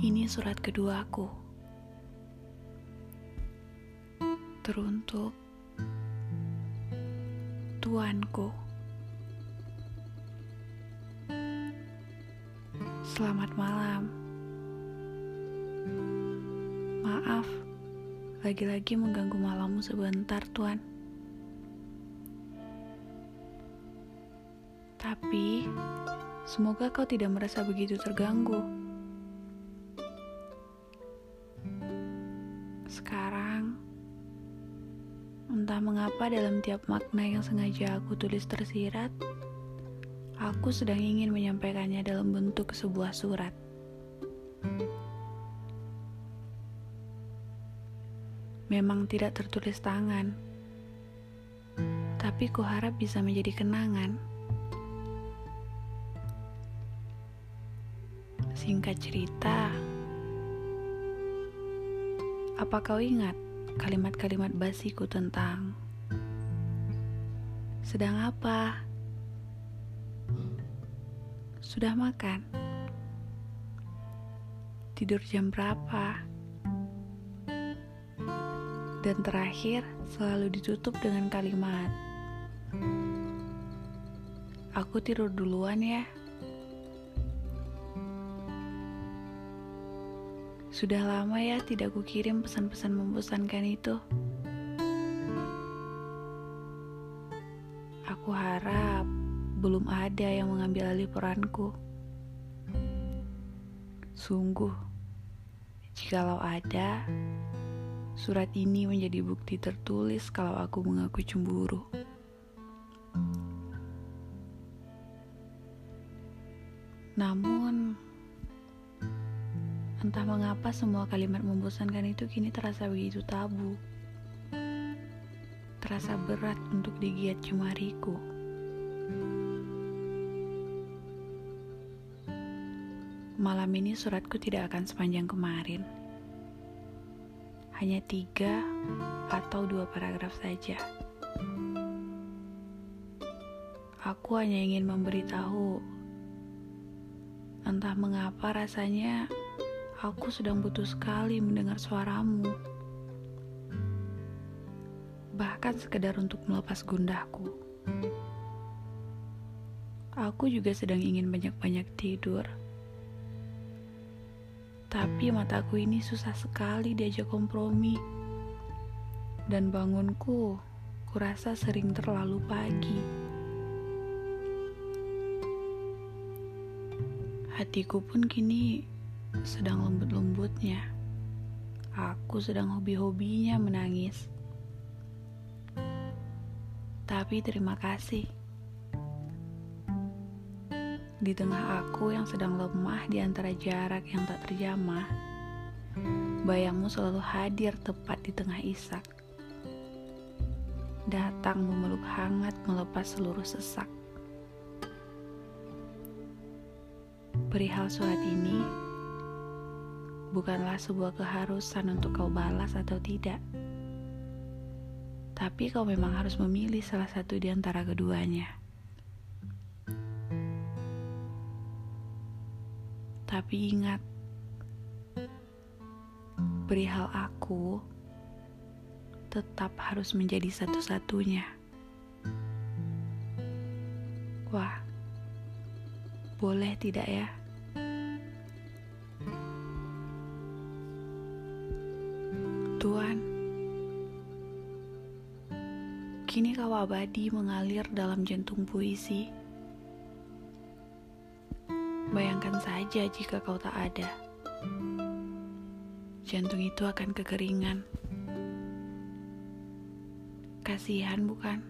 Ini surat keduaku. Teruntuk tuanku. Selamat malam. Maaf, lagi-lagi mengganggu malammu sebentar, Tuan. Tapi, semoga kau tidak merasa begitu terganggu. Sekarang, entah mengapa dalam tiap makna yang sengaja aku tulis tersirat, aku sedang ingin menyampaikannya dalam bentuk sebuah surat. Memang tidak tertulis tangan, tapi kuharap bisa menjadi kenangan. Singkat cerita, apa kau ingat kalimat-kalimat basiku tentang sedang apa? Sudah makan? Tidur jam berapa? Dan terakhir selalu ditutup dengan kalimat Aku tidur duluan ya. Sudah lama ya tidak kukirim pesan-pesan membosankan itu. Aku harap belum ada yang mengambil alih peranku. Sungguh, jikalau ada, surat ini menjadi bukti tertulis kalau aku mengaku cemburu. Namun, Entah mengapa semua kalimat membosankan itu kini terasa begitu tabu. Terasa berat untuk digiat jemariku. Malam ini suratku tidak akan sepanjang kemarin. Hanya tiga atau dua paragraf saja. Aku hanya ingin memberitahu entah mengapa rasanya Aku sedang butuh sekali mendengar suaramu. Bahkan sekedar untuk melepas gundahku. Aku juga sedang ingin banyak-banyak tidur. Tapi mataku ini susah sekali diajak kompromi. Dan bangunku kurasa sering terlalu pagi. Hatiku pun kini sedang lembut-lembutnya. Aku sedang hobi-hobinya menangis. Tapi terima kasih. Di tengah aku yang sedang lemah di antara jarak yang tak terjamah, bayangmu selalu hadir tepat di tengah isak. Datang memeluk hangat melepas seluruh sesak. Perihal surat ini, bukanlah sebuah keharusan untuk kau balas atau tidak. Tapi kau memang harus memilih salah satu di antara keduanya. Tapi ingat, perihal aku tetap harus menjadi satu-satunya. Wah, boleh tidak ya? Tuhan, kini kau abadi mengalir dalam jantung puisi. Bayangkan saja jika kau tak ada. Jantung itu akan kekeringan. Kasihan bukan?